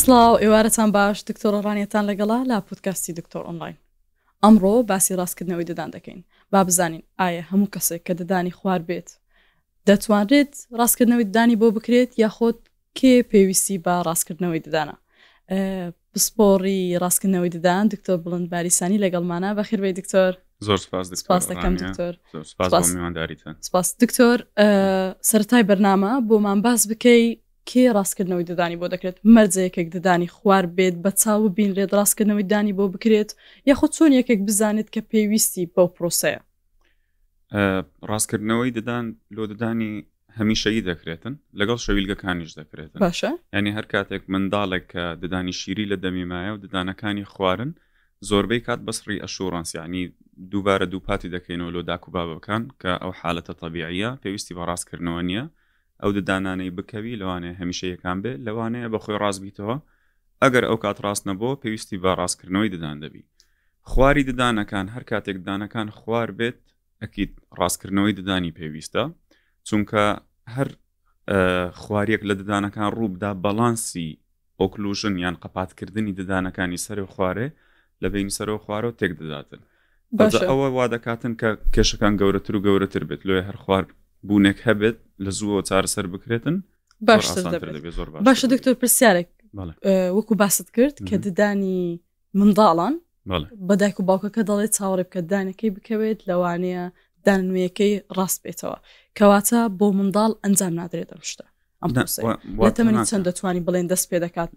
سڵاو ئێوارەتان باش دکتۆرە ڕانیەتان لەگەڵا لا پودکاستی دکتۆر ئۆنلاین ئەمڕۆ باسی ڕاستکردنەوەی ددان دەکەین با بزانین ئایا هەموو کەسێک کە ددانی خوار بێت دەتوانرێت ڕاستکردنەوەی ددانی بۆ بکرێت یاخۆت کێ پێویستی بە ڕاستکردنەوەی ددانە؟ پسپۆڕی ڕاستکردنەوەی ددان دکتۆر بڵند باریسانی لەگەڵمانە بەخێربێی دکتۆر زۆر سپاس دکتۆر. سپاس دەکەم دکتۆر زۆر سپاس بۆ سپاس. میوانداریتان سپاس دکتۆر ئە، سەرەتای بەرنامە بۆمان باس بکەی کێ ڕاستکردنەوەی ددانی بۆ دەکرێت مەرجە یەکێک ددانی خوار بێت بە چاو ببینرێت ڕاستکردنەوەی ددانی بۆ بکرێت یاخود چۆن یەکێک بزانێت کە پێویستی بەو پرۆسەیە؟ ڕاستکردنەوەی ددان لۆ ددانی هەمیشەیی دەکرێتن لەگەڵ شەویلگەکانیش دەکرێتن باشە یعنی هەر کاتێک منداڵێک کە ددانی شیری لە دەمی مایە و ددانەکانی خوارن زۆربەی کات بەسڕی ئەشورانس یعنی دووبارە دووپاتی دەکەینەوە لۆ داکو بابەکان کە ئەو حالەتە طببیعە پێویستی بە ڕاستکردنەوە نییە ئەو ددانانەی بکەوی لەوانەیە هەمیشە یەکان بێ لەوانەیە بە خۆی ڕاست بیتەوە ئەگەر ئەو کات ڕاست نەبووە پێویستی بە ڕاستکردنەوەی ددان دەبی خواری ددانەکان هەر کاتێک دانەکان خوار بێت ئەکید ڕاستکردنەوەی ددانی پێویستە چونکە هەر خواریەک لە ددانەکان ڕووبدا بەڵانسی ئۆکلوژن یان قەپاتکردنی ددانەکانی سەر و خوارێ لە بین سەرەوە خوارەوە تێک دەداتن ئەوە وا دەکاتن کە کێشەکان گەورەتر و گەورەتر بێت لۆی هەر خوار بوونێک هەبێت لە زووەوە چارەسەر بکرێتن باشتر دەبێت زۆر باشە دکتۆر پرسیارێک وەکو باست کرد کە ددانی منداڵان بە دایک و باوکەکە دەڵێت چاوەڕێ بکە دانەکەی بکەوێت لەوانەیە دانە نوێیەکەی ڕاست بێتەوە کەواتە بۆ منداڵ ئەنجام نادرێت ئەم شتە تەمەنی چەند دەتوانانی بڵێن دەست پێ دەکات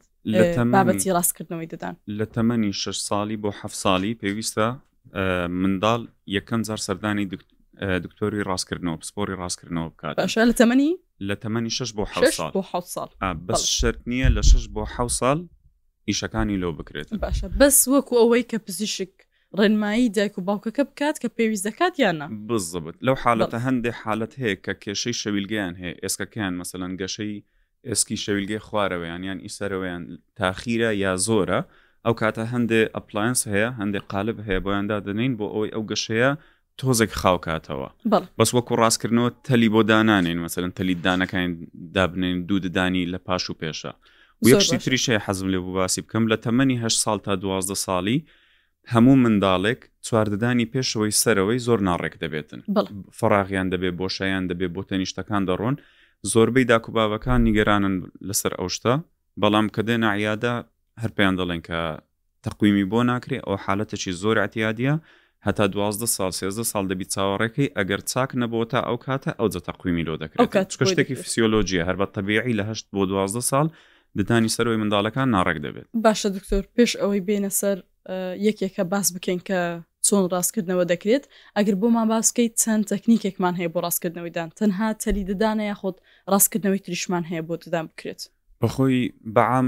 بابەتی ڕاستکردنەوەی دەدان لە تەمەنی 6 ساڵی بۆ ه ساڵی پێویستە منداڵ یەکەم جار سەردانی دکتۆری ڕاستکردنەوە پسپۆری ڕاستکردنەوە بکات لە تەمەنی لە تەمەنی 6 بۆ ه ساڵ بەس شرت نییە لە 6 بۆ ه ساڵ ئیشەکانی لۆ بکرێت. باشە بەس وەکو ئەوەی کە پزیشک ڕێنمایی دایک و باوکەکە بکات کە پێویست دەکات یان نا؟ بالزبط لەو حالەتە هەندێ حالەت هەیە کە کێشەی شەویلگەیان هەیە ئێسکەکەیان مەسەلەن گەشەی ئێسکی شەویلگەی خوارەوەیان یان ئی سەرەوەیان تاخیرە یا زۆرە ئەو کاتە هەندێ ئەپلایەنس هەیە هەندێ قالب هەیە بۆیان دادەنین بۆ ئەوەی ئەو گەشەیە تۆزێک خاو کاتەوە بەس وەکو ڕاستکردنەوە تەلی بۆ دانانین مەسەرن تەلی دانەکان دابنین دوو ددانی لە پاش و پێشە یەکشتی تریشەیە حەزم لێ بوو باسی بکەم لە تەمەنی هە ساڵ تا دوازدە ساڵی هەموو منداڵێک چوارددانی پێشەوەی سەرەوەی زۆر ناڕێک دەبێتن فراغیان دەبێت بۆشایان دەبێت بۆ تەنیشتەکان دەڕۆن زۆربەی داکوبابەکان نیگەرانن لەسەر ئەوشتا بەڵام کە دێنە عیادا هەر پێیان دەڵێن کە تەقویمی بۆ ناکرێ ئەوە حالەتەکی زۆر اعتیادیە هەتا دوازدە ساڵ سێزدە ساڵ دەبی چاوەڕێکەی ئەگەر چاک نەبۆوە تا ئەو کاتە ئەوجە تەقویمی لۆ دەکرێت چکە شتێکی فسیۆلۆجیە هەر بە تەبیعی لە هەشت بۆ دوازدە ساڵ ددانی سەرۆی منداڵەکان ناڕێک دەبێت. باشە دکتۆر پێش ئەوەی بێینە سەر یەکێکە باس بکەین کە چۆن ڕاستکردنەوە دەکرێت ئەگەر بۆمان باس بکەیت چەند تەکنیکێکمان هەیە بۆ ڕاستکردنەوەی دان تەنها تەلی ددانە یاخۆت ڕاستکردنەوەی تریشمان هەیە بۆ ددان بکرێت. بەخۆی بەعام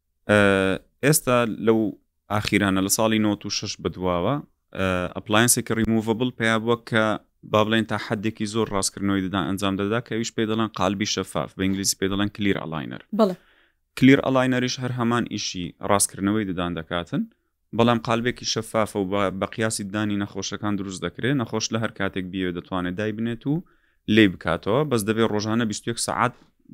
ئێستا لەو ئاخیرانە لە ساڵی 96 بەدواوە ئەپلاینسێکی ڕیموڤبل پێیا بووە کە با بڵێن تا حدێکی زۆر ڕاستکردنەوەی دەدا ئەنجام دەدا کە ئەویش پێ دەڵێن قالبی شەفاف بە ئینگلیزی پێ دەڵێن کلیر ئەلاینەر کلیر ئەلاینەریش هەر هەمان ئیشی ڕاستکردنەوەی ددان دەکاتن بەڵام قالبێکی شەفافە و بە قیاسی ددانی نەخۆشەکان دروست دەکرێت، نەخۆش لە هەر کاتێک بیەوێت دەتوانێت دایبنێت و لێی بکاتەوە، بەس دەبێت ڕۆژانە بیست و یەک سەعات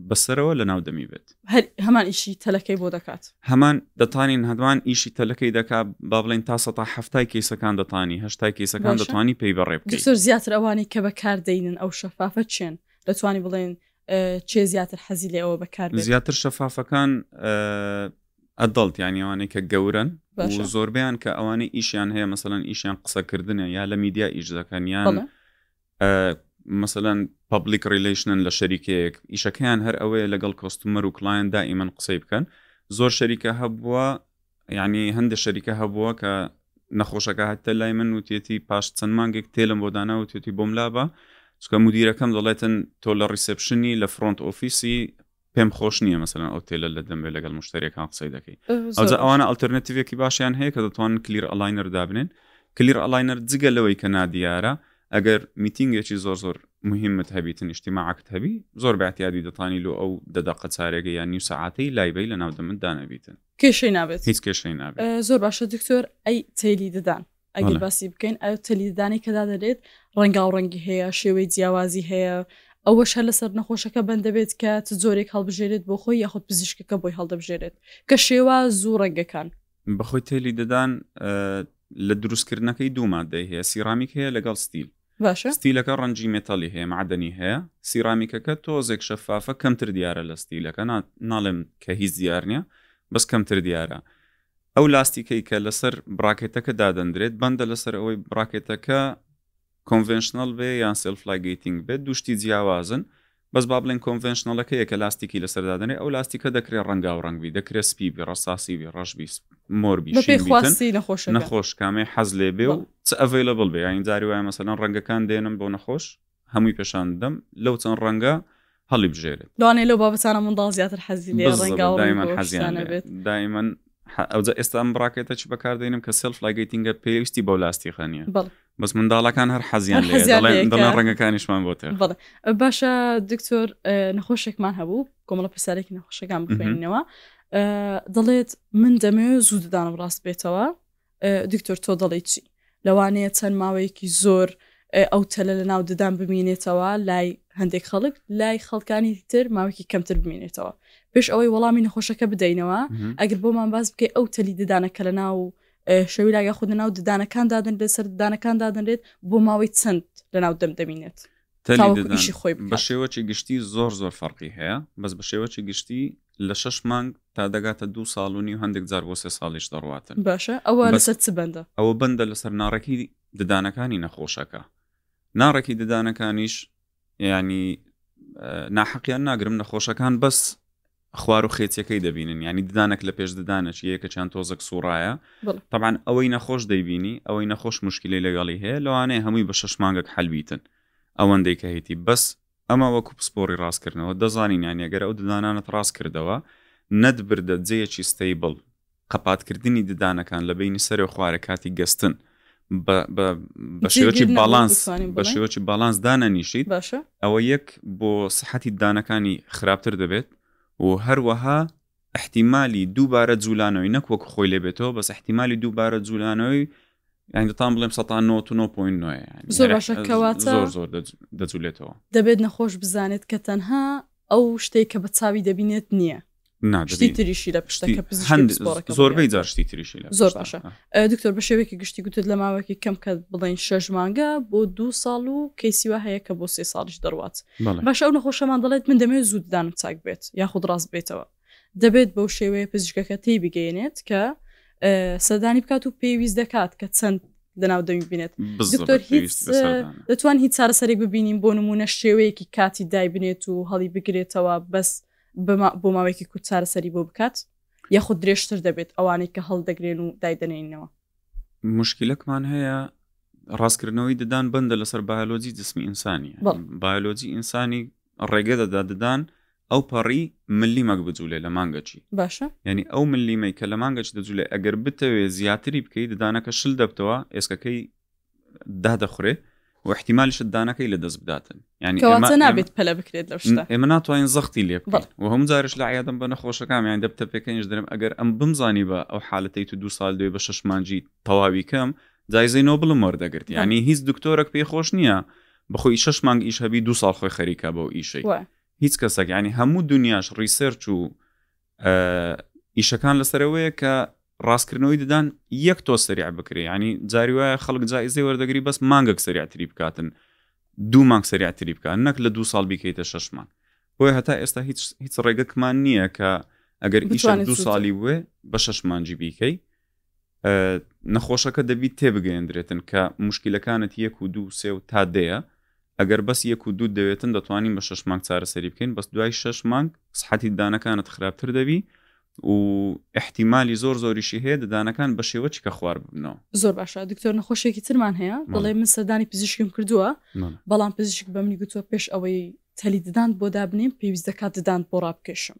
بەسەرەوە لەناو دەمی بێت. هەر هەمان ئیشی تەلەکەی بۆ دەکات؟ هەمان، دەتانین هەمان ئیشی تەلەکەی دەکات، با بڵێین تا سەتا حەفتای کەیسەکان دەتانی، هەشتای کەیسەکان دەتوانی پێی بەڕێ بکەی. دکتۆر زیاتر ئەوانەی کە بەکاردەینن ئەو شەفافە چێن؟ دەتوانی بڵێن چێ زیاتر حەزی لێ ئەوە بەکار زیاتر شەفافەکان ئەدڵت یانی ئەوانەی کە گەورن زۆربیان کە ئەوانەی ئیشیان هەیە مەمثلەن ئیشیان قسەکردنە یا لە میدیا ئیش دەکەن یان مەمثلەن پبلیک ریلیشنن لە شەریکەیەک ئیشەکەیان هەر ئەوەیە لەگەڵ کۆستمەر و کلاەن دائیمەن قسەی بکەن زۆر شەریکە هەبووە یعنی هەندێک شەریکە هەبووە کە نەخۆشەکە هاتە لای من وتێتی پاش چەند مانگێک تێلم بۆ دانا وتێتی بۆم لابە چکە مدیرەکەم دەڵێتن تۆ لە ڕیسپشنی لە فرۆنت ئۆفیسی پێم خۆش نییە مەسەن ئەو تێلە لە دەمێ لەگەڵ مشتێکان قسەی دەکەی ئەوجا ئەوانە ئەلتەرنەتیڤێکی باشیان هەیە کە دەتوان کلیر ئەلاینەر دابنێن کلیر ئەلاینەر جگە لەوەی کە نادیارە ئەگەر میتینگێکی زۆر زۆر مهمت هەبیتن نیشتیماعکت هەبی زۆر بەتیادی دەتانی لۆ ئەو دەدەقە چارێگە یان نیو سەعاتی لایبی لە ناو دەمت دانەبیتن کێشەی نابێت هیچ کێشەی نابێت. زۆر باشە دکتۆر ئەی تەیلی ددان ئەگەر وەڵا. باسی بکەین ئەو تەلی ددانەی کە دادەنرێت ڕەنگاو ڕەنگی هەیە شێوەی جیاوازی هەیە ئەوەش هەر لەسەر نەخۆشەکە بەند دەبێت کە چ جۆرێک هەڵبژێرێت بۆ خۆی یاخود پزیشکەکە بۆی هەڵدەبژێرێت کە شێواز و ڕەنگەکان بەخۆی تەیلی ددان ە، لە دروستکردنەکەی دوو مادەی هەیە سیڕامیک هەیە لەگەڵ ستیل باشە. ستیلەکە ڕەنگی مێتەڵی هەیە مەعدەنی هەیە سیڕامیکەکە تۆزێک شەفافە کەمتر دیارە لە ستیلەکە نا ناڵێم کە هیچ دیار نیە بەس کەمتر دیارە ئەو لاستیکەی کە لەسەر بڕاکێتەکە دادەندرێت بەندە لەسەر ئەوەی بڕاکێتەکە کۆنڤێنشنەڵ بێ یان سێلفلایگەیتینگ بێت دوو شتی جیاوازن بەس با بڵێین کۆنڤێنشنەڵەکە یەکە لاستیکی لەسەر دادەنێ ئەو لاستیکە دەکرێ ڕەنگاو ڕەنگ بی دەکرێ سپی بی ڕەساسی بی ڕەش بی مۆر بی شین بی تەن نەخۆش کامەی حەز لێ بێ و چ ئەڤەیلەبڵ بێ یانی جاری وایە مەسەلەن ڕەنگەکان دێنم بۆ نەخۆش هەمووی پێشان دەم لەو چەند ڕەنگە هەڵی بژێرێت لەوانەیە لەو بابەتانە منداڵ زیاتر حەزی لێ ڕەنگاو ڕەنگ بۆ حەزیانە بێت دایمەن ئەوجا ئێستا ئەم بڕاکێتە چی بەکاردێنم کە سێلف لایگەیتینگە پێویستی بەو لاستیقە نییە بەس منداڵەکان هەر حەزیان دەڵێن ڕەنگەکانیشمان بۆ باشە دکتۆر نەخۆشێکمان هەبوو کۆمەڵە پرسیارێکی نەخۆشەکان بخێنینەوە دەڵێت من دەمێ زوو ددانم ڕاست بێتەوە دکتۆر تۆ دەڵی چی لەوانەیە چەند ماوەیەکی زۆر ئەو تەلە لە ناو ددان بمینێتەوە لای هەندێک خەڵک لای خەڵکانی تر ماوەکی کەمتر بمینێتەوە پێش ئەوەی وەڵامی نەخۆشەکە بدەینەوە ئەگەر بۆمان باز بکەی ئەو تەلی ددانەکە لە ناو شەوی لاگە خود لەناو ددانەکان دادنرێت سەر ددانەکان دادنرێت بۆ ماوەی چەند لەناو دەم دەمینێت تاوەکوشی خۆی بە شێوەی گشتی زۆر زۆر فەرقی هەیە بەس بە شێوەی گشتی لە شش مانگ تا دەگاتە دو ساڵونی و هەندێک جار بۆ سێ ساڵیش دەڕاتن باشە ئەوە لەسەر چ بندە ئەوە بندە لەسەر ناڕێکی ددانەکانی نەخۆشەکە ناڕێکی ددانەکانیش ینی ناحەقیان ناگرم نەخۆشەکان بەس خوار و خێتیەکەی دەبینن ینی ددانێک لە پێش ددانش یەکەچیان تۆزەک سوڕایە طبعاان ئەوەی نەخۆش دەیبینی ئەوەی نەخۆش مشکلی لەگەڵی هەیە لەوانەیە هەمووی بە شش مانگەک حلبیتن ئەوەندەی کە هیتی بەس ئەمە وەکو پسپۆری ڕاستکردنەوە دەزانین یانەگەر ئەو ددانانت ڕاست کردەوە نەت بردە جێیەکی ستەیبڵ قەپاتکردنی ددانەکان لە بینی سەر و خوارە کاتی گەستن بە شێوەی باڵانس بە شێوەی باڵانس دانەنیشیت باشە ئەوە یەک بۆ سەحەتی دانەکانی خراپتر دەبێت و هەروەها احتیممالی دووبارە جوولانەوەی نەک وەک خۆی لێ بێتەوە بەس احتیممالی دووبارە جوولانەوەی یانگتان بڵێم 1990 زۆر باشەکەوات زۆر زۆر دەجولێتەوە دەبێت نەخۆش بزانێت کە تەنها ئەو شتێک کە بە چاوی دەبینێت نییە شتی تریشی لە پشتەکە زۆربەی جار شتی تریشی لە زۆر باشە دکتۆر بە شێوەیەکی گشتی گوتت لە ماوەیەکی کەم کە بڵین شەش مانگە بۆ دو ساڵ و کەیسیوە هەیە کە بۆ سێ ساڵیش دەڕوات باشە ئەو نەخۆشەمان دەڵێت من دەمێت زووددانم چاک بێت یاخود ڕاست بێتەوە دەبێت بەو شێوەیە پزیشکەکە تێی بگەێنێت کە سەدانی بکات و پێویست دەکات کە چەند لەناو دەوی بینێت دکتۆر هیچ دەتوان هیچ چارەسەرێک ببینین بۆ نمونە شێوەیەکی کاتی دایبنێت و هەڵی بگرێتەوە بەس بۆ ماوەیەکی کورت چارەسەری بۆ بکات یاخود درێژتر دەبێت ئەوانەی کە هەڵدەگرێن و دایدەنێنەوە؟ مشکلەکمان هەیە ڕاستکردنەوەی ددان بەندە لەسەر بایۆلۆجی جسمی ئینسانی بایۆلۆجی ئینسانی ڕێگە دەدا ددان ئەو پەڕی ملیمەک بجوولێ لە مانگەچی باشە ینی ئەو ملیمەی کە لە مانگەچ دەجوولێ ئەگەر بتەوێ زیاتری بکەیت ددانەکە شل دەبتەوە ئێسکەکەی دادەخورێ و احتیمالیشت دانەکەی لە دەست بداتن ینی نابێت پەلە بکرێت لە شتا ئێمە ناتوانین زەختی لێ و هەموو جارش لە عادەم بە نەخۆشەکان یان دەبتە پێکەنیش دەرم ئەگەر ئەم بمزانی بە ئەو حالەتی تو دو سال دوێ بە ششمانجی تەواوی کەم جایزەی نۆ بڵم وەردەگرت ینی هیچ دکتۆرەك پێی خۆش نییە بخۆی شش مانگ ئیش هەبی دو ساڵ خۆی خەریکە بەو ئیشەی هیچ کەسەک ینی هەموو دنیاش ڕیسەرچ و ئیشەکان لەسەرەوەیە کە ڕاستکردنەوەی ددان یەک تۆ سەریع بکرێ ینی جاری وایە خەڵک جایزەی وەردەگری بەس مانگەک سەریعتری بکاتن دوو مانگ سەریعتری بکات نەک لە دوو ساڵ بیکەیتە شەشمان بۆیە هەتا ئێستا هیچ هیچ ڕێگەکمان نییە کە ئەگەر ئیشان دوو ساڵی بێ بە شەش مانجی بیکەی نەخۆشەکە دەبیت تێبگەیەندرێتن کە مشکلەکانت یەک و دوو سێ و تا دەیە ئەگەر بەس یەک و دوو دەوێتن دەتوانین بە شش مانگ چارەسەری بکەین بەس دوای شش مانگ سحەتی دانەکانت خراپتر دەبی و احتیممالی زۆر زۆریشی هەیە ددانەکان بە شێوەچ کە خوار ببنەوە زۆر باشە دکتۆر نەخۆشێکی ترمان هەیە بڵێ من سەدانی پزیشکم کردووە بەڵام پزیشک بە منی گوتووە پێش ئەوەی تەلی ددان بۆ دابنیم پێویست دەکات ددان بۆ ڕابکێشم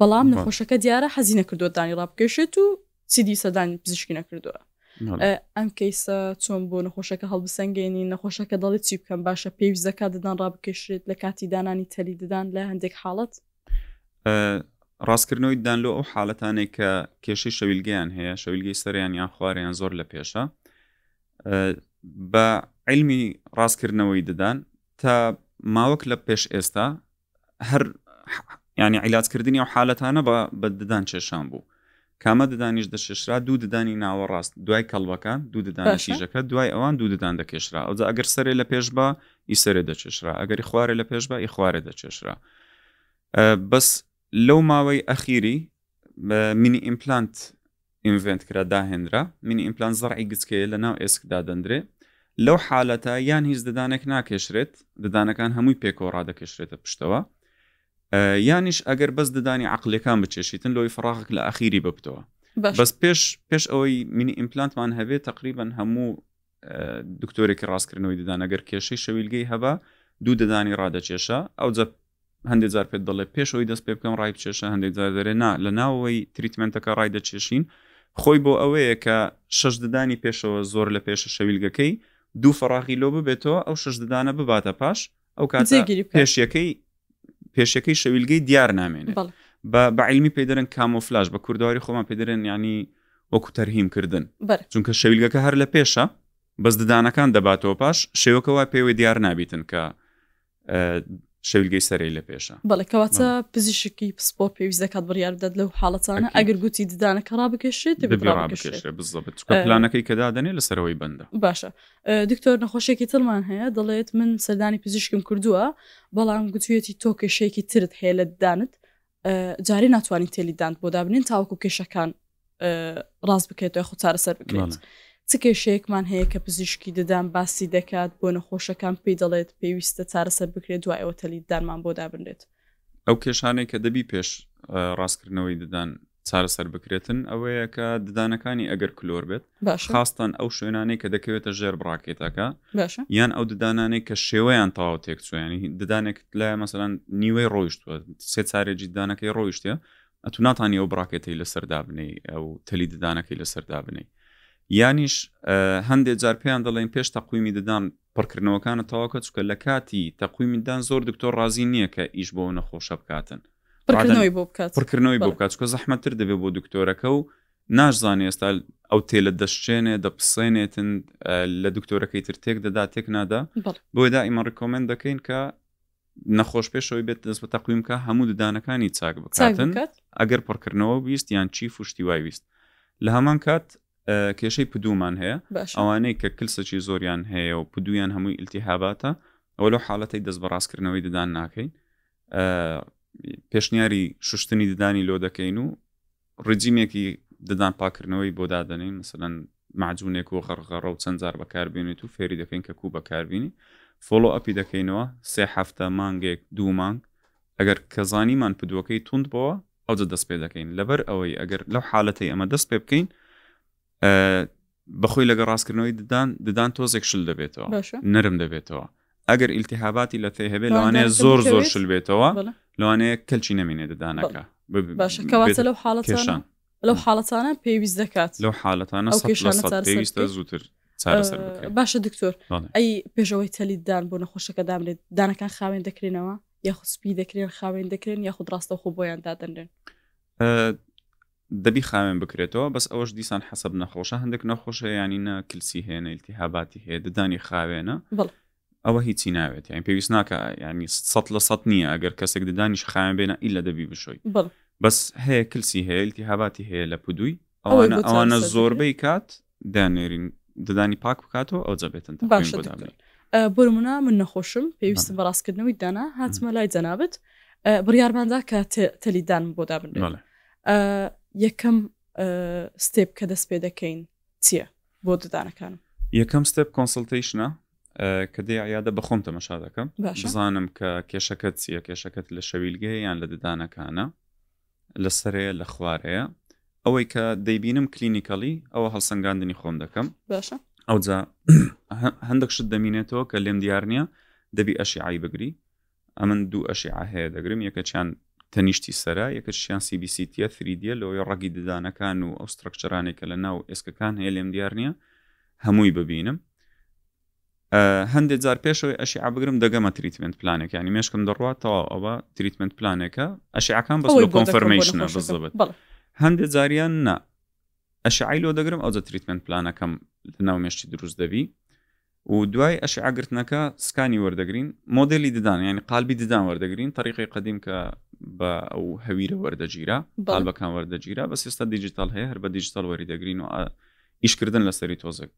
بەڵام نەخۆشەکە دیارە حەزی نەکردووە دانی ڕابکێشێت و سیدی سەدانی پزیشکی نەکردووە ئەم کەیسە چۆن بۆ نەخۆشەکە هەڵبسەنگێنی نەخۆشەکە دەڵی چی بکەم باشە پێویست دەکات ددان ڕابکێشێت لە کاتی دانانی تەلی ددان لە هەندێک حاڵەت ڕاستکردنەوەی دان لۆ ئەو حالەتانێک کە کێشەی شەویلگەیان هەیە شەویلگەی سەریان یان خواریان زۆر لە پێشە بە علمی ڕاستکردنەوەی ددان تا ماوەک لە پێش ئێستا هەر ینی عیلاتکردنی ئەو حالەتانە بە بە ددان چێشان بوو کامە ددانیش دەشێشرا دوو ددانی ناوەڕاست دوای کەڵبەکە دوو ددانشیژەکە دوای ئەوان دوو ددان دەکێشرا ئەوجا ئەگەر سەرێ لە پێش بە ئی سەرێ دەچێشرا ئەگەری خوارێ لە پێش بە ئی خوارێ دەچێشرا بەس لەو ماوەی ئەخیری منی ئیمپلانت ئینڤێنت کرا داهێنرا مینی ئیمپلان زەڕعی گچکەیە لە ناو ئێسک دادەندرێ لەو حالەتە یان هیچ ددانێک ناکێشرێت ددانەکان هەمووی پێکەوە ڕادەکەشرێتە پشتەوە یانیش ئەگەر بەس ددانی عقلەکان بچێشیتن لۆی فراغک لە ئەخیری ببتەوە بەس پێش پێش ئەوەی مینی ئیمپلانتمان هەبێت تقریبان هەموو دکتۆرێکی ڕاستکردنەوەی ددان ئەگەر کێشەی شەویلگەی هەبا دوو ددانی ڕادەکێشە ئەو جە هەندێک جار پێت دەڵێ پێشەوەی دەست پێ بکەم ڕای بچێشە هەندێک جار دەرێ نا لە ناوەوەی تریتمنتەکە ڕای دەچێشین خۆی بۆ ئەوەیە کە شەش ددانی پێشەوە زۆر لە پێشە شەویلگەکەی دوو فەراغی لۆ ببێتەوە ئەو شش ددانە بباتە پاش ئەو کاتگیری پێشیەکەی پێشەکەی شەویلگەی دیار نامێنێت بە بەعیلمی پێدرن کامۆفلاش بە کوردواری خۆمان پێدرن ینی وەکو تەرهیم کردن چونکە شەویلگەکە هەر لە پێشە بەس ددانەکان دەباتەوە پاش شێوەکەەوە پێوە دیار نابیتن کە شەویلگەی سەری لە پێشە بەڵکەواتە پزیشکی پسپۆ پێویست دەکات بڕیار بدات لەو حاڵەتانە ئەگەر گوتی ددانەکە ڕابکێشێت پلانەکەی کەدا دەنێ لەسەرەوەی بەندە باشە دکتۆر نەخۆشێکی ترمان هەیە دەڵێت من سەردانی پزیشکم کردووە بەڵام گوتوێتی تۆ کێشەیەکی ترت هەیە لە دانت جارێ ناتوانین تێلی دانت بۆ دابنین تاوەکو کێشەکان ڕاست بکرێتەوە خو چارەسەر بکرێت چ کێشەیەکمان هەیە کە پزیشکی دەدان باسی دەکات بۆ نەخۆشەکان پێی دەڵێت پێویستە چارەسەر بکرێت دوایەوە تەلی دانمان بۆ دابنرێت ئەو کێشانێک کە دەبی پێش ڕاستکردنەوەی ددان چارەسەر بکرێتن ئەوەیە کە ددانەکانی ئەگەر کلۆر بێت خاستان ئەو شوێنانەی کە دەکەوێتە ژێر بڕاکێتەکە یان ئەو ددانانەی کە شێوەیان تەواو تێکچویانی ددانێک لە مەسەلاەن نیوەی ڕۆیشتوە سێ چارێکی ددانەکەی ڕۆیشتە ئەتو ناتانی ئەو بڕاکێتەی لەسەردا بنی ئەو تەلی ددانەکەی لەسەردا بنی یانیش هەندێک جار پێیان دەڵێن پێش تەقویمی ددان پڕکردنەوەکانە تەواکە چکە لە کاتی تەقویمیدان زۆر دکتۆر ڕازی نییە کە ئیش بۆ نەخۆشە بکاتن پڕکردنەوەی بۆ بکات پڕکردنەوەی بۆ بکات کە زەحمەتتر دەبێت بۆ دکتۆرەکە و ناشزانانی ئێستا ئەو تێلە دەشتێنێ دەپسێنێتن لە دکتۆرەکەی تر تێک دەدا تێک نادا بۆی دائیمە ڕکۆمنت دەکەین کە نەخۆش پێشەوەی بێت دەست بە تەقویم کە هەموو ددانەکانی چاک بکاتن ئەگەر پڕکردنەوە ویست یان چی فشتی وای ویست لە هەمان کات کێشەی پدومان هەیە ئەوانەی کە کلسەکی زۆریان هەیە و پدویان هەمووی ئیلتیهاباتە ئەوە لەو حاڵەتی دەست بە ڕاستکردنەوەی ددان ناکەین پێشنیاری شوشتنی ددانی لۆ دەکەین و ڕجیمێکی ددان پاکردنەوەی بۆ دادەنین مثلەن معجونێک و غەرغەڕە و چەند جار بەکاربیێنێت و فێری دەکەین کە کو بەکاربیینی فۆلۆ ئەپی دەکەینەوە سێ هەفتە مانگێک دوو مانگ ئەگەر کەزانیمان پدووەکەی تونند بەوە ئەوجە دەست پێ دەکەین لەبەر ئەوەی ئەگەر لەو حالەتی ئەمە دەست پێ بکەین بەخۆی لەگە ڕاستکردنەوەی ددان ددان تۆزێک شل دەبێتەوە نرم دەبێتەوە ئەگەر ئیلتیهاباتی لە تێ هەبێت لەوانەیە زۆر زۆر شل بێتەوە لەوانەیە کەلچی نمینێ ددانەکە باشەکەواتە لەو حاڵەتشان لەو حاڵەتانە پێویست دەکات لەو حاڵەتانە پێویستە زووتر باشە دکتۆر ئەی پێشەوەی تەلیددان بۆ نەخۆشەکە دامرێت دانەکان خاوێن دەکرێنەوە یاخود سپی دەکرێن خاوێن دەکرێن یاخود ڕاستەخۆ بۆیان دادەنرێن دەبی خاوێن بکرێتەوە بەس ئەوەش دیسان حەسەب نەخۆشە هەندێک نەخۆش هەیە یانی نە کلسی هەیە نە التهاباتی هەیە ددانی خاوێنە بەڵێ ئەوە هیچی ناوێت یان پێویست ناکە ینی سەد لە سەد نییە ئەگەر کەسێک ددانیش خاوێن بێنە ئیلا دەبی بشۆی بەڵێ بەس هەیە کلسی هەیە التهاباتی هەیە لە پدووی ئەوانە ئەوانە زۆربەی کات دانێرین ددانی پاک بکاتەوە ئەوجا بێتن تەقویم باشە بۆ دکتۆر دابنێین ئە، بۆ نمونە من نەخۆشم پێویستم بەڵێ. بە ڕاستکردنەوەی ددانە هاتمە لای جەنابت ئە، بڕیارمان دا کە تە، تەلی ددانم بۆ دابنرێت بەڵێ ئە، یەکەم ئە، ستێپ کە دەست پێ دەکەین چیە بۆ ددانەکانم؟ یەکەم ستێپ کۆنسڵتەیشنە ئە، کە دێی عیادە بە خۆم تەمەشا دەکەم باشە. بزانم کە کێشەکەت چیە کێشەکەت لە شەویلگەیە یان لە ددانەکانە؟ لە سەرەیە لە خوارەیە. ئەوەی کە دەیبینم کلینیکەڵی ئەوە هەڵسەنگاندنی خۆم دەکەم. باشە. ئەوجا هەندێک شت دەمینێتەوە کە لێم دیار نییە دەبی ئەشیعایی بگری. ئەمن دوو ئەشیعە هەیە دەگرم یەکەچیان تەنیشتی سەرا یەکەشیان سیبیسیتە فریدە لەوەی ڕەگی ددانەکان و ئەو سترەکچەرانێکە لە ناو ئێسکەکان هەیە لێم دیار نییە هەمووی ببینم. هەندێ جار پێشەوەی ئەشیعە بگرم دەگەمە تریتمنت پلانێک ینی مێشکم دەڕوات تەواو ئەوە تریتمنت پلانێکە ئەشیعەکان بەس لە کۆنفەرمیشنە بزڵبت هەندێ جاریان نا ئەشعی لۆ دەگرم ئەوجە تریتمنت پلانەکەم لە ناو مێشتی دروست دەبی و دوای ئەشعگرتنەکە سکانی وەردەگرین مۆدلی ددان ینی قالبی ددان وەردەگرین طریقی قدیم کە بە ئەو هەویرە وەردەگیرا باڵبەکان وەردەگیرا بە سێستا دیجیتال هەیە هەر بە دیجیتال وەری دەگرین و ئیشکردن لەسەری تۆزێک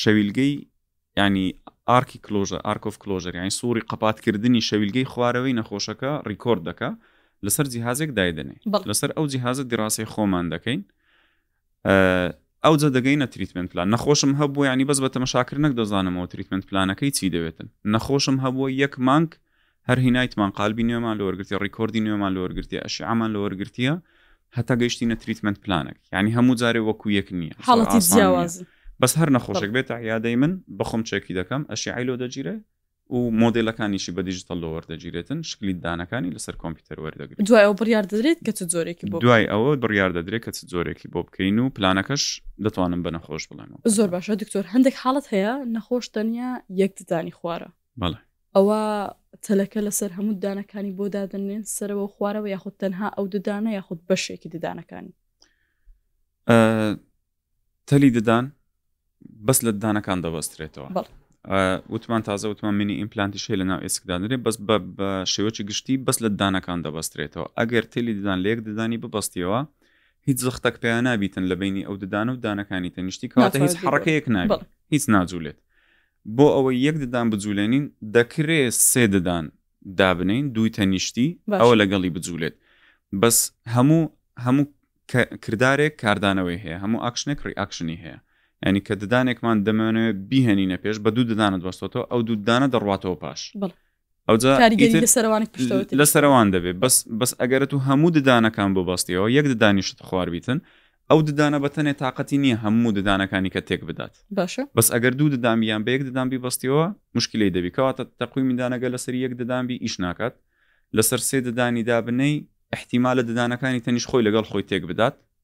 شەویلگەی ینی ئارکی کلۆژە ئارکۆف کلۆژەر یانی سووری قەپاتکردنی شەویلگەی خوارەوەی نەخۆشەکە ڕیکۆرد دەکە لەسەر جیهازێک دایدەنێ لەسەر ئەو جیهازە دیڕاستی خۆمان دەکەین ئەو جە دەگەینە تریتمنت پلان نەخۆشم هەبوو ینی بەس بە تەمەشاکردنەک دەزانمەوە تریتمنت پلانەکەی چی دەوێتن نەخۆشم هەبووە یەک مانگ هەر هینایتمان قالبی نوێمان لەوەرگرتیە ڕیکۆردی نوێمان لەوەرگرتیە ئەشیعامان لەوەرگرتیە هەتا گەیشتینە تریتمنت پلانێک ینی هەموو جارێ وەکو یەک نییە حاڵەتی جیاواز بەس هەر نەخۆشێک بێتە عیادەی من بەخۆم چێکی دەکەم ئەشیعی لۆ دەگیرێ و مۆدلەکانیشی بە دیجیتەڵ لۆ وەردەگیرێتن شکلی دانەکانی لەسەر کۆمپیوتەر وەردەگرێت دوای ئەو بڕیار دەدرێت کە چ جۆرێکی بۆ دوای ئەوە بڕیار دەدرێت کە چ جۆرێکی بۆ بکەین و پلانەکەش دەتوانم بە نەخۆش بڵێن زۆر باشە دکتۆر هەندێک حاڵت هەیە نەخۆش تەنیا یەک ددانی خوارە بەڵێ. ئەوا تەلەکە لەسەر هەموو ددانەکانی بۆ دادەنێن سەرەوە خوارەوە یاخود تەنها ئەو ددانە یاخود بەشێکی ددانەکانی تەلی ددان بەس لە ددانەکان دەبەسترێتەوە بەڵ وتمان تازە وتمان منی ئیمپلانتی شەی لە ناو ئێسکدانرێ بەس بە شێوەی گشتی بەس لە ددانەکان دەبەسترێتەوە ئەگەر تێلی ددان لە یەک ددانی ببەستیەوە هیچ زەختەک پێیان نابیتن لە بینی ئەو ددان و دانەکانی تەنیشتی کەواتە هیچ حڕەکەیەک نابێت هیچ ناجوولێت بۆ ئەوەی یەک ددان بجولێنین دەکرێ سێ ددان دابنێین دووی تەنیشتی ئەوە باشە. لەگەڵی بجولێت بەس هەموو هەموو کە کردارێک کاردانەوەی هەیە هەموو ئاکشنێک ڕیئاکشنی هەیە یانی کە ددانێکمان دەمانەوێت بیهێنینە پێش بە دوو ددانت بەستۆتەوە ئەو دوو ددانە دەڕواتەوە پاش بەڵێ. ئەوجا لە سەروان دەبێت بەس بەس ئەگەرت و هەموو ددانەکان بۆ بەستیەوە یەک ددانیشت خواربیتن ئەو ددانە بەتەنێ تااقەتی نییە هەموو ددانەکانی کە تێک بدات باشە بەس ئەگەر دوو ددانبییان بە یەک ددان بی بەستیەوە مشکلی دەبی کەواتە تەقوی میدانەگە لەسەر یەک ددانبی ئیش ناکات لەسەر سێ ددانی دابنەی احتیما لە ددانەکانی تەنیش خۆی لەگەڵ خۆی تێک بدات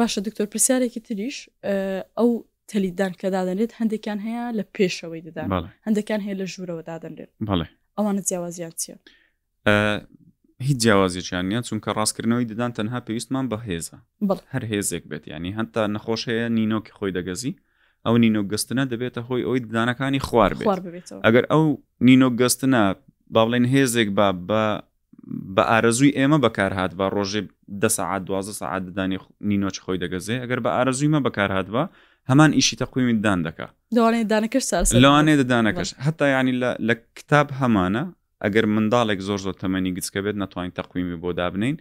باشە دکتۆر پرسیارێکی تریش ئەو تەلیدان کە دادەنێت هەندێکیان هەیە لە پێشەوەی دەدان هەندەکان هەیە لە ژوورەوە دادەنێت بەڵێ ئەوانە جیاوازیان چیە هیچ جیاوازیان نیان چونکە ڕاستکردنەوەی ددان تەنها پێویستمان بە هێزە هەر هێزێک بێت ینی هەتا نەخۆش هەیە نینۆکی خۆی دەگەزی ئەو نینۆک گەستنە دەبێتە هۆی ئەوی ددانەکانی خوار بێت ئەگەر ئەو نینۆک گەستنە با بڵێن هێزێک با بە بە ئارەزووی ئێمە بەکارهاتبا ڕۆژێ دە سەعات دوازدە سەعات ددانی نینۆچ خۆی دەگەزێ ئەگەر بە ئارەزووی مە بەکارهاتبا هەمان ئیشی تەقویمی ددان دەکا لەوانەیە دانەکەش چارەسەر بکات. لەوانەیە ددانەکەش بەڵێ. هەتا یانی لە لە کتاب هەمانە ئەگەر منداڵێک زۆر زۆر تەمەنی گچکە بێت نەتوانین تەقویمی بۆ دابنین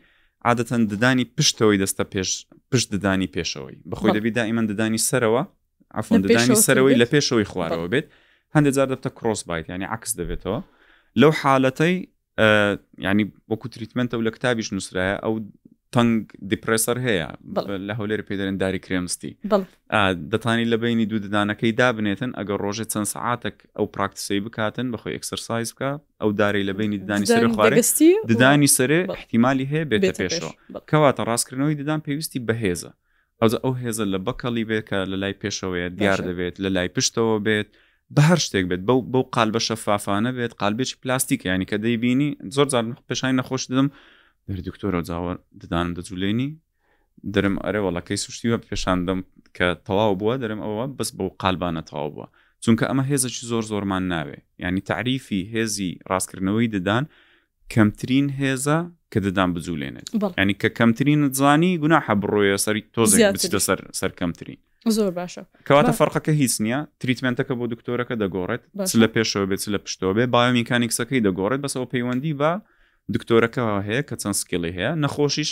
عادەتەن ددانی پشتەوەی دەستە پێش پشت ددانی پێشەوەی بەخۆی بەڵێ. دەبی دائیمەن ددانی سەرەوە عەفوەن لە ددانی پێشەوە تر سەرەوەی لە بێت پێشەوەی بەڵێ. خوارەوە بێت هەندێ جار دەبتە کرۆس بایت یانی عەکس دەبێتەوە لەو حالەتەی ینی وەکو تریتمنتە و لە کتابیش نووسراە ئەو تەنگ دیپرسەر هەیە لە هەولێر پێدەرن داری کرێمستی دەتانی لە بینی دوو ددانەکەی دابنێتن ئەگەر ڕۆژێ چەند سعاتێک ئەو پراکتسی بکاتن بەخۆی ئەکسەرسایز بکە ئەو داری لە بینی ددانی سەر خوارستی ددانی سەرێ احتیممالی هەیە بێتە پێشەوە کەواتە ڕاستکردنەوەی ددان پێویستی بەهێزە ئەوجا ئەو هێزە لە بەکەڵی بێت کە لە لای پێشەوەیە دیار باشە. دەبێت، لە لای پشتەوە بێت، بە هەر شتێک بێت بەو بەو قالبە شەفافانە بێت، قالبێکی پلاستیکە یانی کە دەیبینی زۆر جار پێشانی نەخۆش دەدەم دەری دکتۆرە جاوە ددانم دەجولێنی درم ئەرێ وەڵەکەی سوشتی وە پێشان دەم کە تەواو بووە دەرم ئەوە بەس بەو قالبانە تەواو بووە چونکە ئەمە هێزەکی زۆر زۆرمان ناوێ ینی تعریفی هێزی ڕاستکردنەوەی ددان کەمترین هێزە کە ددان بجولێنێت بەڵێ. ینی کە کەمترینت زانی گوناحە بڕۆیە سەری تۆزێک زیاتری. بچیتە سەر سەر کەمترین زۆر باشە کەواتە با- فەرقەکە هیچ نییە تریتمنتەکە بۆ دکتۆرەکە دەگۆڕێت باشە. چ لە پێشەوە بێت چ لە پشتەوە بێ بایۆمیکانیکسەکەی دەگۆڕێت بەسەوە پەیوەندی بە دکتۆرەکەەوە هەیە کە چەند سکیڵی هەیە نەخۆشیش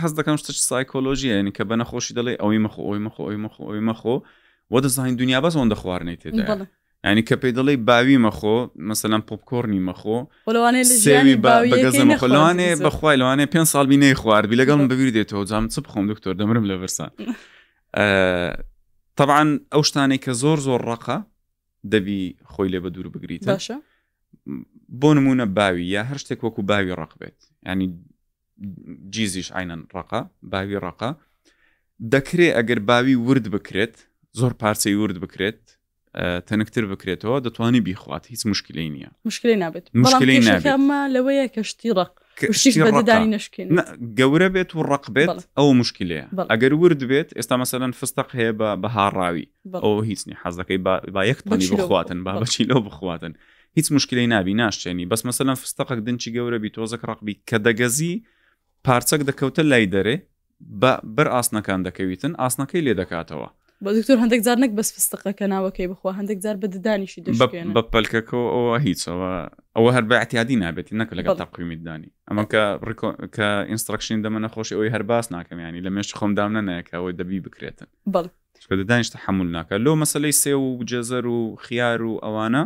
حەز دەکەم شتە سایکۆلۆژیە یعنی کە بە نەخۆشی دەڵێ ئەوەی مەخۆ ئەوی مەخۆ ئەوی مەخۆ ئەوی مەخۆ وە دەزانین دنیا بەس ئەوەندە خواردنەی تێدا بەڵێ ینی کە پێی دەڵی باوی مەخۆ مەسەلەن پۆپکۆرنی مەخۆ و لەوانەیە لە سێوی ژیانی بە- باویەکەی بەگەزە مەخۆ نەخوات لەوانێ زۆر. بەخوای لەوانێ پێ ساڵبی نەی خواردبی لەگەڵ بە- بەبییر دێتەوە جام چ بخۆم دکتۆر دەمرم لە برسان ئە، طبعا ئەو شتانەی کە زۆر زۆر ڕقە دەبی خۆی لێ بە دوور بگریت باشە بۆ نمونە باوی یا هەر شتێک وەکو باوی ڕق بێت ینی جیزیش عینەن ڕقە باوی ڕقە دەکرێت ئەگەر باوی ورد بکرێت زۆر پارچەی ورد بکرێت تەنکتر بکرێتەوە دەتوانی بیخوات هیچ مشکلی نییە مشکلی نابێت مشکلی نابێتمە لەوەیە کە شتی ڕق گەورە بێت و ڕق بێت ئەو مشکلەیە ئەگەر ورد بێت ئێستا مەسەەن فستق هەیە بە بەهاڕاوی ئەو هیچ نی حەزەکەی با یەک تۆنی بخواتن با بەچی لەو بخواتن هیچ مشکلی نابی ناشتێنی بەس مەسەلەن فستەقک دنچی گەورە بی تۆزەک ڕقبی کە دەگەزی پارچەک دەکەوتە لای دەرێ بە بەر ئاسنەکان دەکەویتن ئاسنەکەی لێ دەکاتەوە بە دکتۆر هەندێک جار نەک بەس فستەقەکە ناوەکەی بخوا هەندێک جار بە ددانیشی دەشکێن بە پەلکەکەەوە ئەوە هیچەوە ئەوە هەر بەعتیادی نابێتی نەک لەگە تەقویمی دانی ئەمە کە کە ئینسترکشن دەمە نەخۆشی ئەوی هەر باس ناکەمیانی لە مێشت خۆم دام نەنایەکەوەی دەبی بکرێتن بەڵ چونکە ددانیش تەحەمول ناکات لۆ مەسلەی سێو و جێزەر و خیار و ئەوانە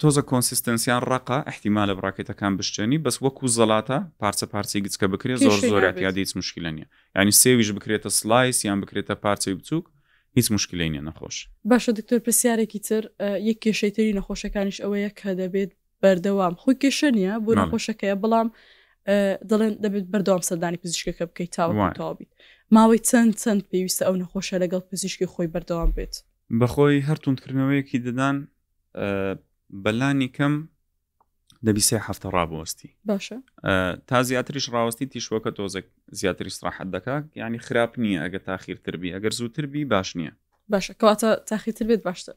تۆزە کۆنسیستەنسیان ڕقا احتیمالە بڕاکێتەکان بشتێنی بەس وەکو زەڵاتە پارچە پارچی گچکە بکرێت زۆر زۆرات یاد هیچ مشکلە نیە ینی سێویش بکرێتە سلایس یان بکرێتە پارچەی بچووک هیچ مشکلی نیە نەخۆش باشە دکتۆر پرسیارێکی تر یەک کێشەی تری نەخۆشەکانیش ئەوەیە کە دەبێت بەردەوام خۆ کێشە نیە بۆ نەخۆشەکەیە بەڵام دەڵێن دەبێت بەردەوام سەردانی پزیشکەکە بکەیت تاوەتەوا بیت ماوەی چەند چەند پێویستە ئەو نەخۆشە لەگەڵ پزیشکی خۆی بەردەوام بێت بەخۆی هەر تونندکردنەوەیەکی دەدان بەلانی کەم دەبی سێ هەفتە ڕابوەستی باشە تا زیاتریش ڕاوەستی تیشوەکە تۆزێک زیاتری سراحەت دەکا ینی خراپ نییە ئەگە تاخیرتربی ئەگەر زووتربی باش نییە باشە کەواتە تاخیتر بێت باشتر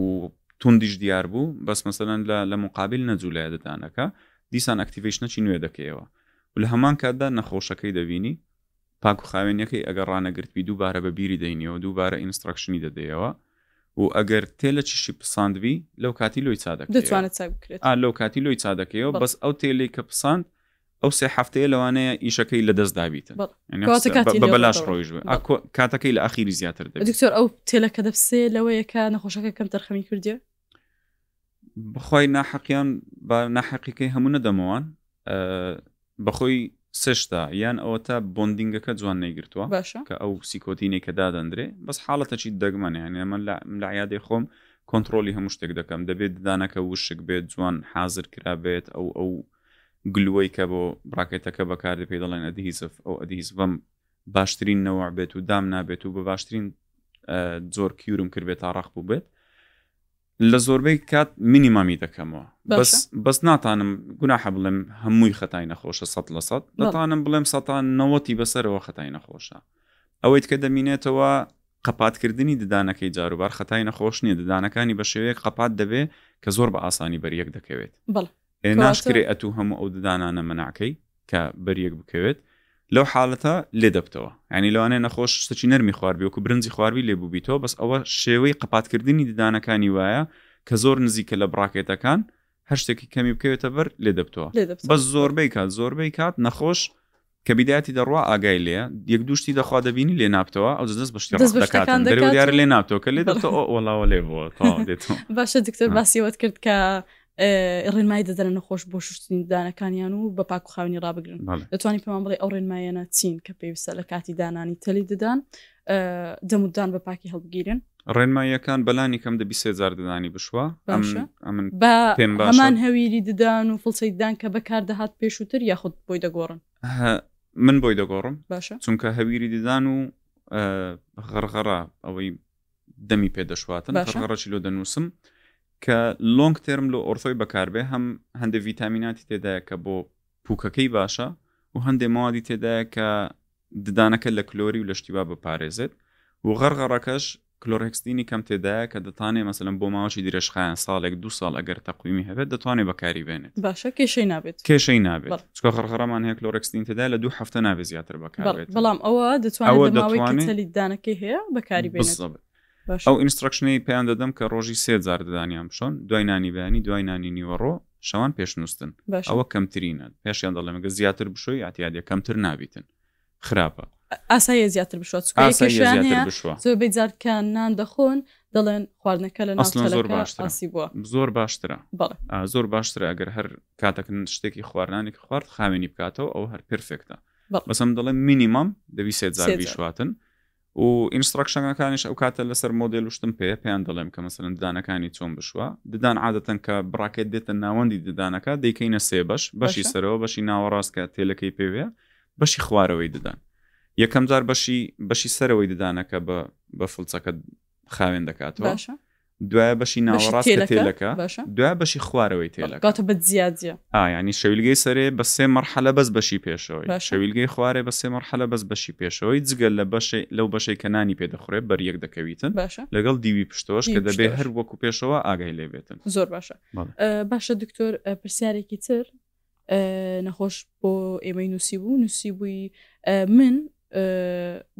و توندیش دیار بوو بەس مەسەەن لە لە مقابل نەجوو لای دەدانەکە دیسان ئەکتیڤشنەکی نوێ دەکەیەوە و لە هەمان کاتدا نەخۆشەکەی دەبینی پاک و خاوێنەکەی ئەگەر ڕانەگرتبی دووبارە بە بیری دەینەوە دووبارە ئینسترکشنی دەدەیەوە و ئەگەر تێ لە چیشی پساندبی لەو کاتی لۆی چادەکە لەو کاتی لۆی چادەکەەوە بەس ئەو تێلی کە پساند ئەو سێ هەفتەیە لەوانەیە ئیشەکەی لەدەست دابیتن بەڵێ. یعنی ئەو کەواتە سێ- کاتی بە- بە بەلاش لێوەتەوە. ڕۆیشت بێ. بەڵێ. ئاکۆ- کاتەکەی لە ئاخیری زیاتر دەبێت دکتۆر ئەو تێلە کە دەپسێ لەوەیە کە نەخۆشەکە کەم تەرخەمی کردیە بخوای ناحەقیان با ناحەقیەکەی هەموو نەدەمەوان ئە، بەخۆی سشتا یان ئەوە تا بۆندینگەکە جوان نەیگرتووە باشە کە ئەو سیکۆتینێک کە دادەندرێ بەس حاڵەتە چیت دەگمەنێ هەنێ من لە لە عیادەی خۆم کۆنتترۆلی هەموو شتێک دەکەم دەبێت ددانەکە وشک بێت جوان حازر کرابێت ئەو ئەو گلووەی کە بۆ ڕاکێتەکە بەکاردێت پێی دەڵێن ئەدهیسڤ، ئەو ئەدهیسڤەم باشترین نەوع بێت و دام نابێت و بە باشترین جۆر کیورم کردبێت تا ڕق بووبێت لە زۆربەی کات مینیمامی دەکەمەوە بەس بەس ناتانم گوناحە بڵێم هەمووی خەتای نەخۆشە سە لە سە دەتانم بڵێم سەتان نەوەتی بەسەرەوە خەتای نەخۆشە ئەوەیت کە دەمینێتەوە قەپاتکردنی ددانەکەی جاروبار خەتای نەخۆش نییە ددانەکانی بە شێوەیەک قەپات دەبێ کە زۆر بە ئاسانی بەریەک دەکەوێت ئێ ناشکرێ ئەتوو هەموو ئەو ددانانە مەنعکەی کە بەریەک بکەوێت لەو حالەتە لێ دەبتەوە ینی لەوانێ نەخۆش شتەکی نەرمی خواردبی وکو برنجی خواردبی لێ بووبییتەوە بەس ئەوە شێوەی قەپاتکردنی ددانەکانی وایە کە زۆر نزیکە لە بڕاکێتەکان هەر شتێکی کەمی بکەوێتە بەر لێ دەبتەوە بەس زۆربەی کات زۆربەی کات نەخۆش کە بیدایەتی دەڕوا ئاگای لێیە یەک دوو شتی دەخوا دەبینی لێ نابتەوە ئەوجە دەست بە شتی دەست بە ڕەق شتەکان دەکاتن دەکات دەرەوە دیارە و- لێ نابتەوە کە لێ دەبتەوە ئۆ وەڵاوە لێ بووە تەواو دێتەوە باشە دکتۆر ها. باسیەوەت کرد کە ئێ، ڕێنمای دەدەنە نەخۆش بۆ شوشتنی ددانەکانیان و بە پاک و خاوێنی ڕابگرن بەڵێ دەتوانانی پێمان بڵێ ئەو ڕێنمایانە چین کە پێویستە لە کاتی دانانی تەلی ددان دەموددان بە پاکی هەڵبگیرن ڕێنماییەکان بەلانی کەم دەبی سێجار ددانی بشوە ئەمان هەویری ددان و فڵسەیددان کە بەکار دەهات پێشووتر یاخود بۆی دەگۆڕن من بۆی دەگۆڕم باشە چونکە هەویری ددان و غەرغەڕا ئەوەی دەمی پێ دەشواتن غەڕەی لۆ دەنووسم کە لۆنگ ترم لۆ ئۆرتۆی بەکاربێ هەم هەندێک ڤیتامیناتی تێدایە کە بۆ پوکەکەی باشە و هەندێک ماوادی تێدایە کە ددانەکە لە کلۆری و لەشتیبا بپارێزێت و غەڕغەڕەکەش کلۆرهکستینی کەم تێدایە کە دەتانێ مەسەلەن بۆ ماوەکی درێژخایەن ساڵێک دوو ساڵ ئەگەر تەقویمی هەبێت دەتوانێ بەکاری بێنێت باشە کێشەی نابێت کێشەی نابێت چکە غەڕغەڕەمان هەیە کلۆرهکستین تێدا لە دوو هەفتە نابێت زیاتر بەکاربێت بەڵام ئەوە دەتوانێت لە ماوەی کە چەلی ددانەکەی هەیە بەکاری بێنێت ئەو ئینستڕەکشنەی پێیان دەدەم کە ڕۆژی سێ جار ددانیان بشۆن دوای نانی بەیانی دوای نانی نیوەڕۆ شەوان پێش نووستن ئەوە کەمترینە پێشیان دەڵێن گە زیاتر بشۆی ئاتیادە کەمتر نابیتن خراپە ئاسایە زیاتر بشوە زۆربەی جارکە نان دەخۆن دەڵێن خواردنەکە لە ناسڵ زۆر باشتراسی بووە زۆر باشترە زۆر باشترە ئەگەر هەر کاتەکن شتێکی خواردنانێک خوارد خاوێنی بکاتەوە ئەو هەر پرفێکتە بەسم دەڵێن مینیمم دەوی سێ زار بیشواتن و ئینستڕەکشەنەکانیش ئەو کاتە لەسەر مۆدێل و شتم پێ پێیان دەڵێم کە مەسەن ددانەکانی چۆن بشوە ددان عادەتەن کە بڕاکێت دێتە ناوەندی ددانەکە دەیکەینە سێ بەش بەشی سەرەوە بەشی ناوەڕاستکە تێلەکەی پێوەیە بەشی خوارەوەی ددان یەکەم جار بەشی بەشی سەرەوەی ددانەکە بە بە فلچەکە خاوێن دەکاتەوە دوای بەشی ناوەڕاست کە تێلەکە دوای بەشی خوارەوەی تێلەکە کاتە بە جیا جیا ئا یعنی شەویلگەی سەرێ بە سێ مەرحەلە بەس بەشی پێشەوەی شەویلگەی خوارێ بە سێ مەرحەلە بەس بەشی پێشەوەی جگە لە بەشی لەو بەشەی کە نانی پێ دەخورێ بەر یەک دەکەویتن باشە لەگەڵ دیوی پشتەوەش کە دەبێ هەر وەکو پێشەوە ئاگای لێ بێتن زۆر باشە باشە دکتۆر پرسیارێکی تر نەخۆش بۆ ئێمەی نووسی بوو نووسی بووی من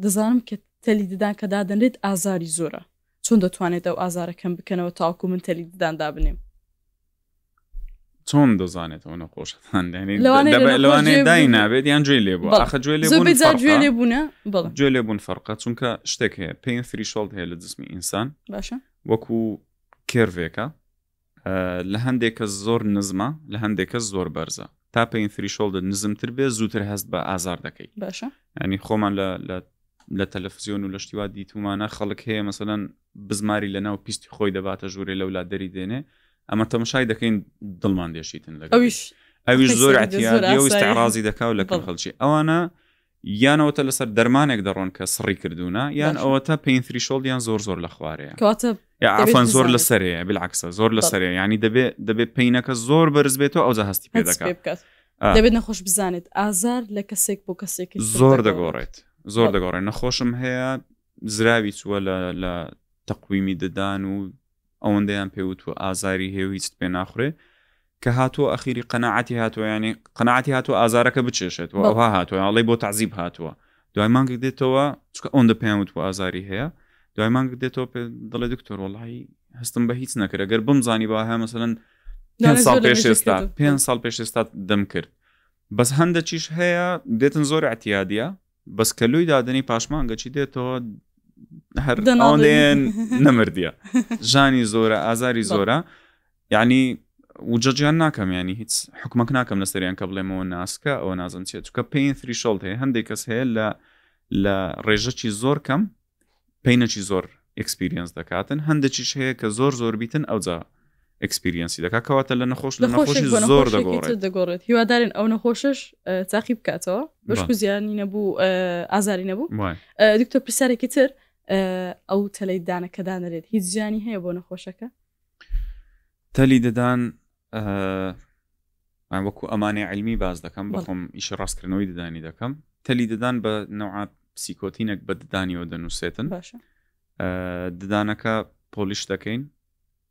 دەزانم کە تەلی ددان کە دادەنرێت ئازاری زۆرە چۆن دەتوانێت ئەو ئازارە کەم بکەنەوە تاوەکو من تەلی ددان دابنێم؟ چۆن دەزانێت ئەو نەخۆشەتان لەوانێ دای نابێت یان جوێ لێ بوو ئاخە جوێ لێ بوونە جوێ لێ بوون فەرقە چونکە شتێک هەیە پێین فریشۆڵ هەیە لە جسمی ئینسان باشە وەکو کێرڤێکە لە هەندێک کەس زۆر نزمە لە هەندێک کەس زۆر بەرزە تا پێین فریشۆڵدە نزمتر بێ زووتر هەست بە ئازار دەکەیت باشە ینی خۆمان لە لە تەلەفزیۆن و لە شتیوا دیتومانە خەڵک هەیە مەسەەن بزماری لە ناو پیستی خۆی دەباتە ژوورێ لەو لا دەری دێنێ ئەمە تەمەشای دەکەین دڵمان دێشیتن لەگەویش ئەویش زۆر ئەتیازی دەکا و لەکەم خەڵکی ئەوانە یان ئەوەتە لەسەر دەرمانێک دەڕۆن کە سڕی کردوونە یان باشە. ئەوەتە پێین ثریشۆڵد یان زۆر زۆر لە خوارەیە کەواتە یا دەبێت عفەن زۆر بزانێت. لە سەرەیە بالعکسە زۆر لە بەڵێ. سەرەیە ینی دەبێت دەبێت پینەکە زۆر بەرز بێتەوە ئەوجا هەستی پێ هەست پێ دەکات بکات آه. دەبێت نەخۆش بزانێت ئازار لە کەسێک بۆ کەسێکی تر زۆر دەگۆڕێت. دەگۆڕێت زۆر بەڵێ. دەگۆڕێت نەخۆشم هەیە زراوی چووە لە لە تەقویمی ددان و ئەوەندەیان پێ وتوە ئازاری هەیەو هیچت پێ ناخورێ کە هاتووە ئەخیری قەنەعاتی هاتووە ینی قەنەعاتی هاتووە ئازارەکە بچێشێت و ئەوها هاتووە ئەڵی بۆ تعزیب هاتووە دوای مانگێک دێتەوە چکە ئەوەندە پێیان وتوە ئازاری هەیە دوای مانگێک دێتەوە پێ دڵێ دکتۆر وڵی هەستم بە هیچ نەکرێت گەر بمزانی با هە مەسەن ساڵ پێش ئێستا پێ ساڵ پێش ئێستا دەم کرد بەس هەندە چیش هەیە دێتن زۆر ئەتیادە بەس کە لوی دادنی پاشمانگە چی دێتەوە هەر ئەوڵێن نەمردە ژانی زۆرە ئازاری زۆرە یعنی وجەجیان ناکەم ینی هیچ حکومەک ناکەم لە سەریان کە بڵێمەوە ناسکە ئەو نازم چێت چکە پێین ثری شڵ هەیە هەندێک کەس هەیە لە لە ڕێژەکی زۆر کەم پینەکی زۆر ئێکسپیریەنس دەکاتن هەندێکیش هەیە کە زۆر زۆر بیتن ئەوجا ئێکسپیریەنسی دەکات کەواتە لە نەخۆش لە لە نەخۆشێک نەخۆشیش بۆ زۆر نەخۆشێکی تر دەگۆڕێت دەگۆڕێت هیوادارین ئەو نەخۆشش ئە، تاقی بکاتەوە بەشکو بە. زیانی نەبوو ئە، ئازاری نەبوو وایە ئە، دکتۆر پرسیارێکی تر ئە، ئەو تەلەی ددانە کە دانرێت هیچ زیانی هەیە بۆ نەخۆشەکە تەلی ددان من وەکو ئەمانێ علمی باز دەکەم بەخۆم ئیشی ڕاستکردنەوەی ددانی دەکەم تەلی ددان بە نەوە پسیکۆتینێک بە ددانیەوە دەنووسێتن باشە ددانەکە پۆلیش دەکەین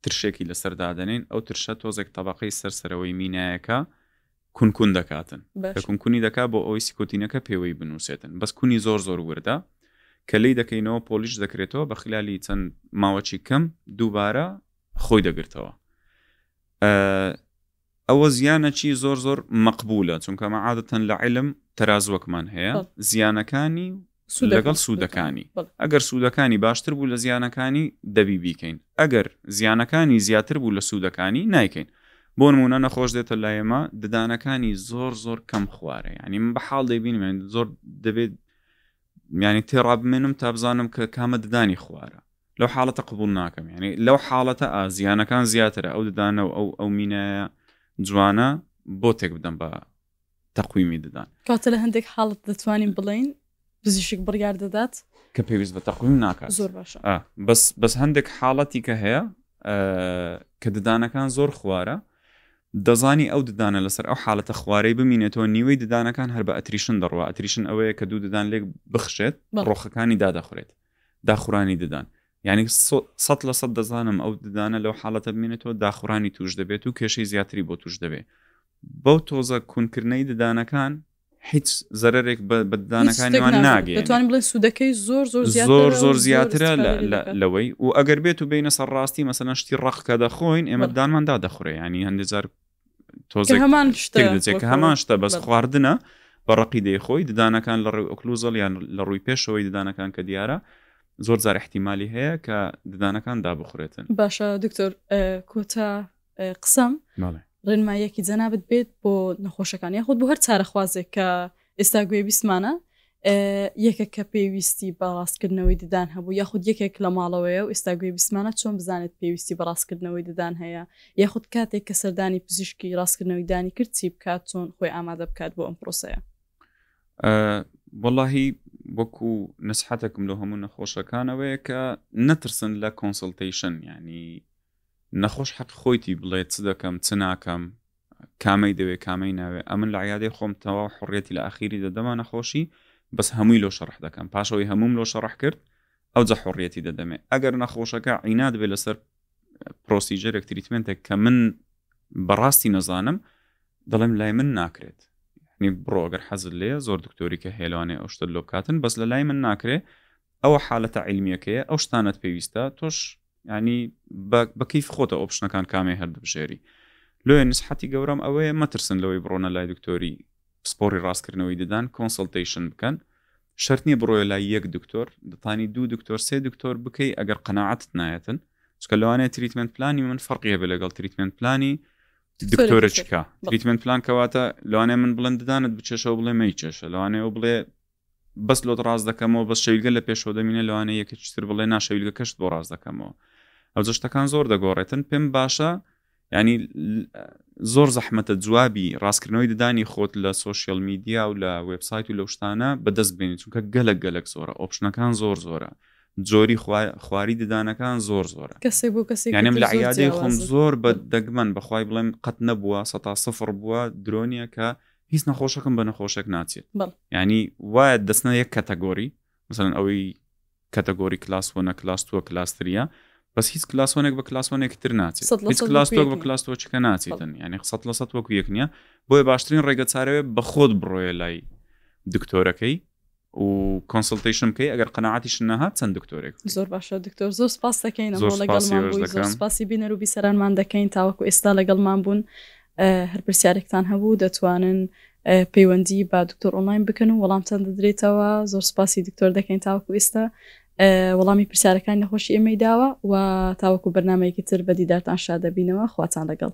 ترشێکی لەسەر دادەنین ئەو ترشە تۆزێک تەبقەی سەرسەرەوەی مینایەکە کونکون دەکاتن کونکونی دەکات بۆ ئەوی سیکۆتینەکە پێوەی بنووسێتن بەس کونی زۆر زۆر وردە کە لی دەکەینەوە پۆلیش دەکرێتەوە بە خلالی چەند ماوەچی کەم دووبارە خۆی دەگرتەوە ئەوە زیانە چی زۆر زۆر مەقبولە چونکەمە عادەتەن لە علم تەرازوەکمان هەیە زیانەکانی لەگەڵ سوودەکانی ئەگەر سوودەکانی باشتر بوو لە زیانەکانی دەبی بیکەین ئەگەر زیانەکانی زیاتر بوو لە سوودەکانی نایکەین بۆ نمونە نەخۆش دێتە لایەمە ددانەکانی زۆر زۆر کەم خوارێ ینی من بە حاڵ دەبینمێن زۆر دەبێت یانی تێڕا بمێنم تا بزانم کە کامە ددانی خوارە لەو حاڵەتە قبول ناکەم یعنی لەو حاڵەتە ئازیانەکان زیاترە ئەو ددانە و ئەو ئەو مینایە جوانە بۆ تێک بدەم بە تەقویمی ددان کاتە لە هەندێک حاڵت دەتوانین بڵین پزیشک بڕیار دەدات کە پێویست بە تەقویم ناکات زۆر باش بەس بەس هەندێک حاڵەتی کە هەیە کە ددانەکان زۆر خوارە دەزانی ئەو ددانە لەسەر ئەو حالەتە خوارەی بمینێتەوە نیوەی ددانەکان هەر بە ئەتریشن دەڕوا ئەتریشن ئەوەیە کە دوو ددان لێک بخشێت ڕۆخەکانی دادەخورێت داخورانی ددان یعنی سەد لە سەد دەزانم ئەو ددانە لەو حالەتە بمێنێتەوە داخورانی توش دەبێت و کێشەی زیاتری بۆ توش دەبێت بەو تۆزە کونکردنەی ددانەکان هیچ زەرەرێک بە ددانەکانیان ناگەێنێت. دەتوانین بڵێن سوودەکەی زۆر زۆر زیاترە. زۆر زۆر زیاترە لەوەی و ئەگەر بێت و بینە سەر ڕاستی مەسەەن شتی ڕق کە دەخۆین ئێمە ددانمان دادەخورێ ینی هەندێک جار تۆزێک هەمان شتێک هەمان شتە بەس خواردنە بە ڕقی دەیخۆی ددانەکان لە ڕێ ئۆکلوزەڵ یان لە ڕووی پێشەوەی ددانەکان کە دیارە زۆر زار احتیممالی هەیە کە ددانەکان دابخورێتن باشە دکتۆر کۆتا قسەم ڕێنماییەکی جەنابت بێت بۆ نەخۆشەکان یاخود بۆ هەر چارەخوازێک کە ئێستا گوێبیستمانە یەکە کە پێویستی بە ڕاستکردنەوەی ددان هەبوو یاخود یەکێک لە ماڵەوەیە و ئێستا گوێ بیسمانە چۆن بزانێت پێویستی بە ڕاستکردنەوەی ددان هەیە یاخود کاتێک کە سەردانی پزیشکی ڕاستکردنەوەی دانی کرد چی بکات چۆن خۆی ئامادە بکات بۆ ئەم پرۆسەیە واللهی وەکو نسحەتەکم لە هەموو نەخۆشەکانەوەیە کە نەترسن لە کۆنسلتیشن ینی نەخۆش حەقی خۆیتی بڵێ چ دەکەم چ ناکەم کامەی دەوێ کامەی ناوێ ئەمن لە عیادەی خۆم تەواو حڕیەتی لە ئاخیری دەدەمە نەخۆشی بەس هەمووی لۆ شەڕح دەکەم پاشەوەی هەموم لۆ شەڕح کرد ئەو جە حڕیەتی دەدەمێ ئەگەر نەخۆشەکە عینات بێ لەسەر پرۆسیجەرێک تریتمنتێک کە من بەڕاستی نەزانم دەڵێم لای من ناکرێت نی بڕۆگەر حەزل لێ زۆر دکتۆری کە هێلوانێ ئەو شتە لۆ بکاتن بەس لە لای من ناکرێ ئەوە حالەتە علمیەکەیە ئەو شتانت پێویستە تۆش ینی بە کەیف خۆتە ئۆپشنەکان کامێ هەردبژێری لۆیە نسحەتی گەورەم ئەوەیە مەترسن لەوەی بڕۆنە لای دکتۆری پسپۆری ڕاستکردنەوەی ددان کۆنسلتیشن بکەن شەرت نییە بڕۆیە لای یەک دکتۆر دەتانی دوو دکتۆر سێ دکتۆر بکەی ئەگەر قەنەعاتت نایەتن چکە لەوانەیە تریتمنت پلانی من فەرقیە بە لەگەڵ تریتمنت پلانی دکتۆرە چکە تریتمنت پلان کەواتە لەوانەیە من بڵند ددانت بچێشەوە بڵێ مەی چێشە لەوانەیە بڵێ بەس لۆت ڕاست دەکەمەوە بەس شەویلگە لە پێشەوە دەمینە لەوانە یەکێکی تر بڵێ ناشەویلگە کەشت بۆ ڕاست دەکەمەوە ئەو جەشتەکان زۆر دەگۆڕێتن پێم باشە ینی زۆر زەحمەتە جوابی ڕاستکردنەوەی ددانی خۆت لە سوۆشیل میدیا و لە وبسایت و لە شتانە بەدەست بێنی چونکە گەلک گەلک زۆرە ئۆپشنەکان زۆر زۆرە جۆری خواری ددانەکان زۆر زۆرە کەسی بۆ کەسی یانم لە عیادی خۆم زۆر بە دەگمەن بەخوای بڵێم قەت نەبووە سە سفر بووە درۆنیە کە هیچ نەخۆشەکەم بە نەخۆشێک ناچێت ینی وایە دەستنە یەک کەتەگۆری مثلەن ئەوەی کەتەگۆری کلاس وە نە کلاس تووە کلاستریە بەس هیچ کلاسۆنێک بە کلاسۆنێک تر ناچێت هیچ کلاسۆک بە کلاسۆچکە ناچێتن ینی قسە لە سە وەکو یەک نییە بۆیە باشترین ڕێگە چارەوێ بە خۆت بڕۆیە لای دکتۆرەکەی و کۆنسلتەیشن بکەی ئەگەر قەنەعاتیش نەهات چەند دکتۆرێک بکەی. زۆر باشە دکتۆر زۆر سپاس دەکەین زۆر ئەمڕۆ سپاسی لەگەڵمان ئێوەش بووی زۆر دەکەم. سپاسی بینەر و بیسەرانمان دەکەین تاوەکو ئێستا لەگەڵمان بوون ئه، هەر پرسیارێکتان هەبوو دەتوانن ئه، پەیوەندی بە دکتۆر ئۆنڵاین بکەن و وەڵامتان دەدرێتەوە زۆر سپاسی دکتۆر دەکەین تاوەکو ئێستا وەڵامی پرسیارەکانی نەخۆشی ئێمەی داوە و تاوەکو بەرنمەیەکی تر بە دیدارتان شادەبینەوە خواتان لەگەڵ.